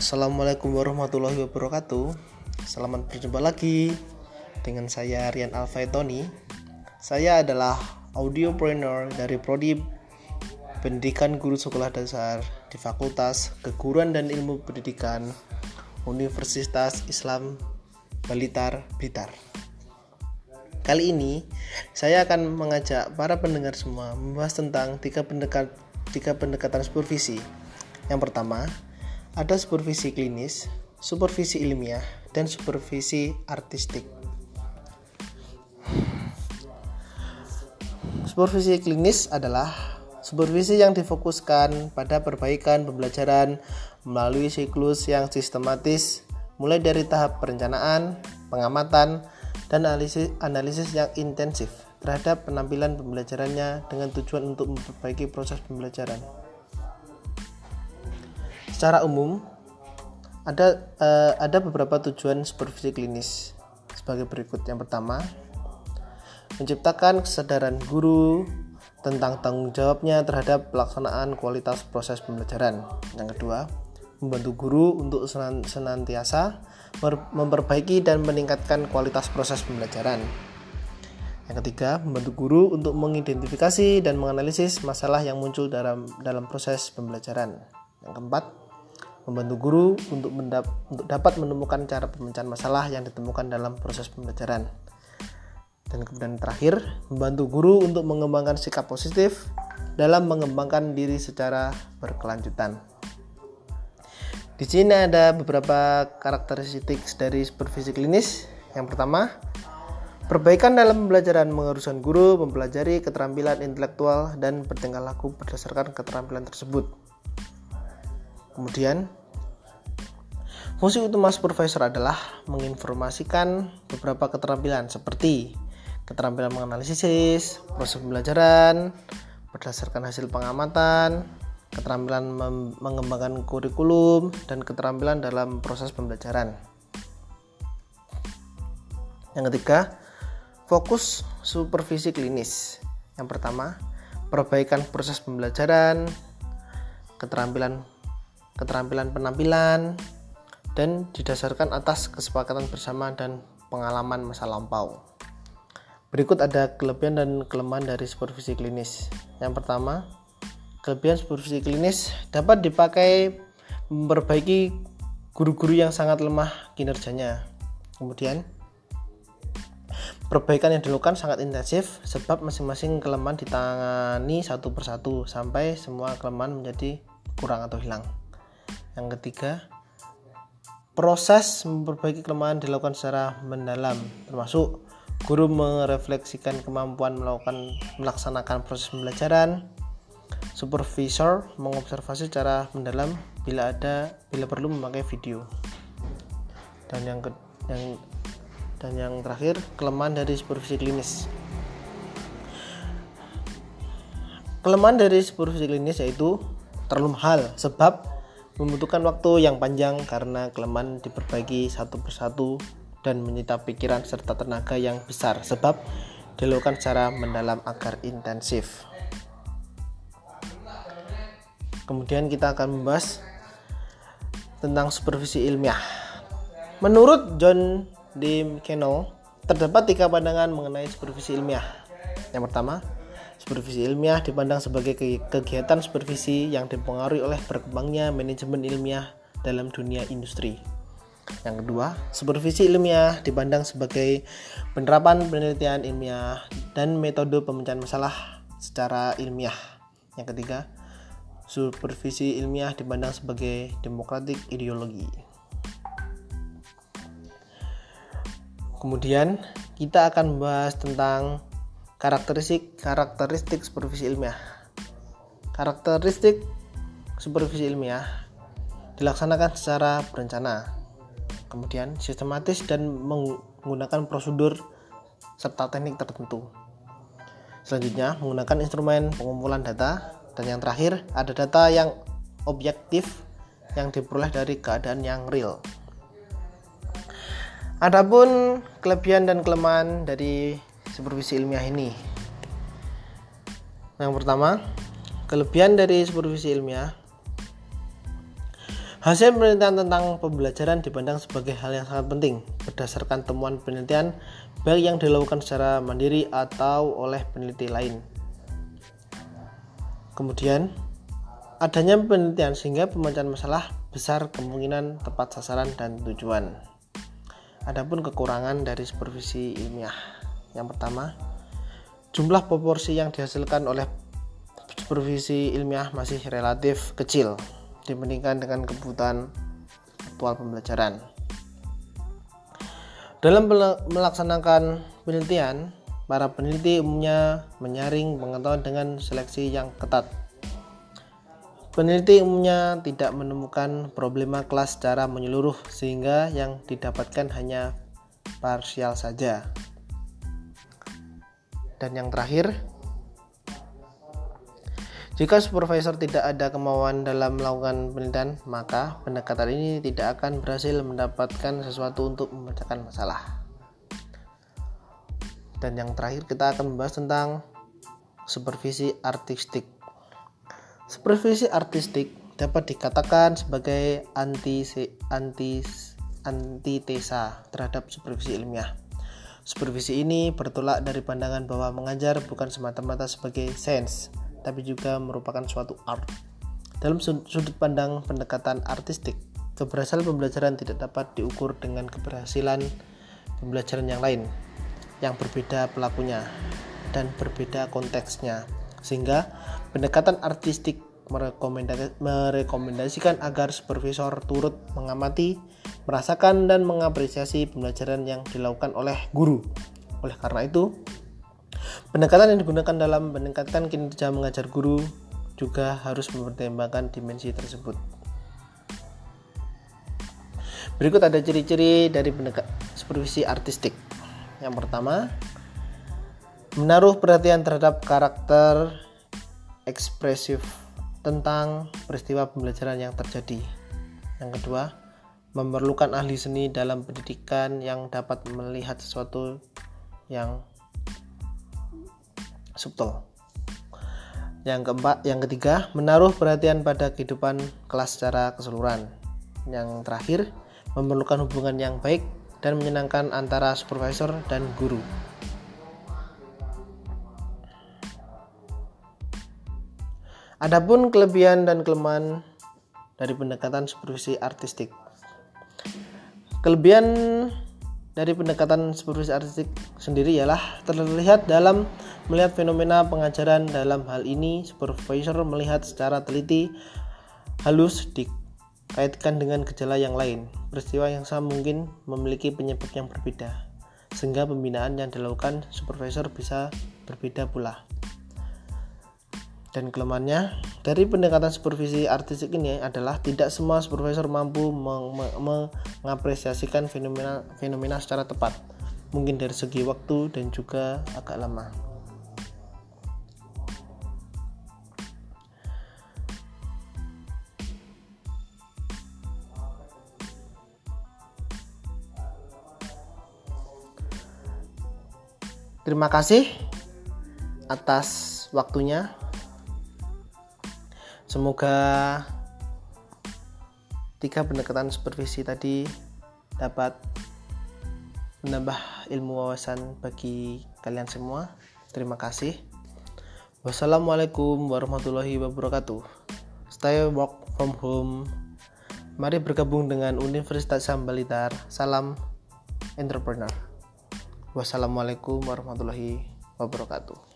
Assalamualaikum warahmatullahi wabarakatuh. Selamat berjumpa lagi dengan saya Rian Alfaitoni. Saya adalah audiopreneur dari Prodi Pendidikan Guru Sekolah Dasar di Fakultas Keguruan dan Ilmu Pendidikan Universitas Islam Balitar Blitar. Kali ini saya akan mengajak para pendengar semua membahas tentang tiga, pendekat, tiga pendekatan supervisi. Yang pertama, ada supervisi klinis, supervisi ilmiah, dan supervisi artistik. Supervisi klinis adalah supervisi yang difokuskan pada perbaikan pembelajaran melalui siklus yang sistematis mulai dari tahap perencanaan, pengamatan, dan analisis, analisis yang intensif terhadap penampilan pembelajarannya dengan tujuan untuk memperbaiki proses pembelajaran. Secara umum, ada uh, ada beberapa tujuan supervisi klinis sebagai berikut. Yang pertama, menciptakan kesadaran guru tentang tanggung jawabnya terhadap pelaksanaan kualitas proses pembelajaran. Yang kedua, membantu guru untuk senantiasa memperbaiki dan meningkatkan kualitas proses pembelajaran. Yang ketiga, membantu guru untuk mengidentifikasi dan menganalisis masalah yang muncul dalam dalam proses pembelajaran. Yang keempat, membantu guru untuk, mendap, untuk dapat menemukan cara pemecahan masalah yang ditemukan dalam proses pembelajaran. Dan kemudian terakhir, membantu guru untuk mengembangkan sikap positif dalam mengembangkan diri secara berkelanjutan. Di sini ada beberapa karakteristik dari supervisi klinis. Yang pertama, perbaikan dalam pembelajaran mengharuskan guru mempelajari keterampilan intelektual dan bertingkah laku berdasarkan keterampilan tersebut. Kemudian, fungsi utama supervisor adalah menginformasikan beberapa keterampilan seperti keterampilan menganalisis, proses pembelajaran berdasarkan hasil pengamatan, keterampilan mengembangkan kurikulum, dan keterampilan dalam proses pembelajaran. Yang ketiga, fokus supervisi klinis. Yang pertama, perbaikan proses pembelajaran, keterampilan keterampilan penampilan, dan didasarkan atas kesepakatan bersama dan pengalaman masa lampau. Berikut ada kelebihan dan kelemahan dari supervisi klinis. Yang pertama, Kelebihan supervisi klinis dapat dipakai memperbaiki guru-guru yang sangat lemah kinerjanya. Kemudian, perbaikan yang dilakukan sangat intensif sebab masing-masing kelemahan ditangani satu persatu sampai semua kelemahan menjadi kurang atau hilang. Yang ketiga, proses memperbaiki kelemahan dilakukan secara mendalam, termasuk guru merefleksikan kemampuan melakukan melaksanakan proses pembelajaran, Supervisor mengobservasi secara mendalam bila ada bila perlu memakai video. Dan yang ke, yang dan yang terakhir kelemahan dari supervisi klinis. Kelemahan dari supervisi klinis yaitu terlalu mahal sebab membutuhkan waktu yang panjang karena kelemahan diperbaiki satu persatu dan menyita pikiran serta tenaga yang besar sebab dilakukan secara mendalam agar intensif. Kemudian kita akan membahas tentang supervisi ilmiah. Menurut John D. McKenna, terdapat tiga pandangan mengenai supervisi ilmiah. Yang pertama, supervisi ilmiah dipandang sebagai kegiatan supervisi yang dipengaruhi oleh berkembangnya manajemen ilmiah dalam dunia industri. Yang kedua, supervisi ilmiah dipandang sebagai penerapan penelitian ilmiah dan metode pemecahan masalah secara ilmiah. Yang ketiga, supervisi ilmiah dipandang sebagai demokratik ideologi. Kemudian kita akan membahas tentang karakteristik karakteristik supervisi ilmiah. Karakteristik supervisi ilmiah dilaksanakan secara berencana, kemudian sistematis dan menggunakan prosedur serta teknik tertentu. Selanjutnya, menggunakan instrumen pengumpulan data dan yang terakhir, ada data yang objektif yang diperoleh dari keadaan yang real. Adapun kelebihan dan kelemahan dari supervisi ilmiah ini. Yang pertama, kelebihan dari supervisi ilmiah Hasil penelitian tentang pembelajaran dipandang sebagai hal yang sangat penting berdasarkan temuan penelitian baik yang dilakukan secara mandiri atau oleh peneliti lain. Kemudian, adanya penelitian sehingga pemecahan masalah besar kemungkinan tepat sasaran dan tujuan. Adapun kekurangan dari supervisi ilmiah. Yang pertama, jumlah proporsi yang dihasilkan oleh supervisi ilmiah masih relatif kecil dibandingkan dengan kebutuhan aktual pembelajaran. Dalam melaksanakan penelitian, para peneliti umumnya menyaring pengetahuan dengan seleksi yang ketat. Peneliti umumnya tidak menemukan problema kelas secara menyeluruh sehingga yang didapatkan hanya parsial saja. Dan yang terakhir, jika supervisor tidak ada kemauan dalam melakukan penelitian, maka pendekatan ini tidak akan berhasil mendapatkan sesuatu untuk memecahkan masalah. Dan yang terakhir kita akan membahas tentang supervisi artistik. Supervisi artistik dapat dikatakan sebagai anti anti antitesa terhadap supervisi ilmiah. Supervisi ini bertolak dari pandangan bahwa mengajar bukan semata-mata sebagai sains, tapi juga merupakan suatu art. Dalam sudut pandang pendekatan artistik, keberhasilan pembelajaran tidak dapat diukur dengan keberhasilan pembelajaran yang lain yang berbeda pelakunya dan berbeda konteksnya. Sehingga pendekatan artistik merekomendasikan agar supervisor turut mengamati, merasakan dan mengapresiasi pembelajaran yang dilakukan oleh guru. Oleh karena itu, Pendekatan yang digunakan dalam meningkatkan kinerja mengajar guru juga harus mempertimbangkan dimensi tersebut. Berikut ada ciri-ciri dari pendekat supervisi artistik. Yang pertama, menaruh perhatian terhadap karakter ekspresif tentang peristiwa pembelajaran yang terjadi. Yang kedua, memerlukan ahli seni dalam pendidikan yang dapat melihat sesuatu yang subtle. Yang keempat, yang ketiga, menaruh perhatian pada kehidupan kelas secara keseluruhan. Yang terakhir, memerlukan hubungan yang baik dan menyenangkan antara supervisor dan guru. Adapun kelebihan dan kelemahan dari pendekatan supervisi artistik. Kelebihan dari pendekatan supervisi artistik sendiri ialah terlihat dalam melihat fenomena pengajaran dalam hal ini supervisor melihat secara teliti halus dikaitkan dengan gejala yang lain peristiwa yang sama mungkin memiliki penyebab yang berbeda sehingga pembinaan yang dilakukan supervisor bisa berbeda pula dan kelemahannya dari pendekatan supervisi artistik ini adalah tidak semua supervisor mampu mengapresiasikan fenomena fenomena secara tepat mungkin dari segi waktu dan juga agak lama Terima kasih atas waktunya. Semoga tiga pendekatan supervisi tadi dapat menambah ilmu wawasan bagi kalian semua. Terima kasih. Wassalamualaikum warahmatullahi wabarakatuh. Stay work from home. Mari bergabung dengan Universitas Sambalitar. Salam entrepreneur. Wassalamualaikum warahmatullahi wabarakatuh.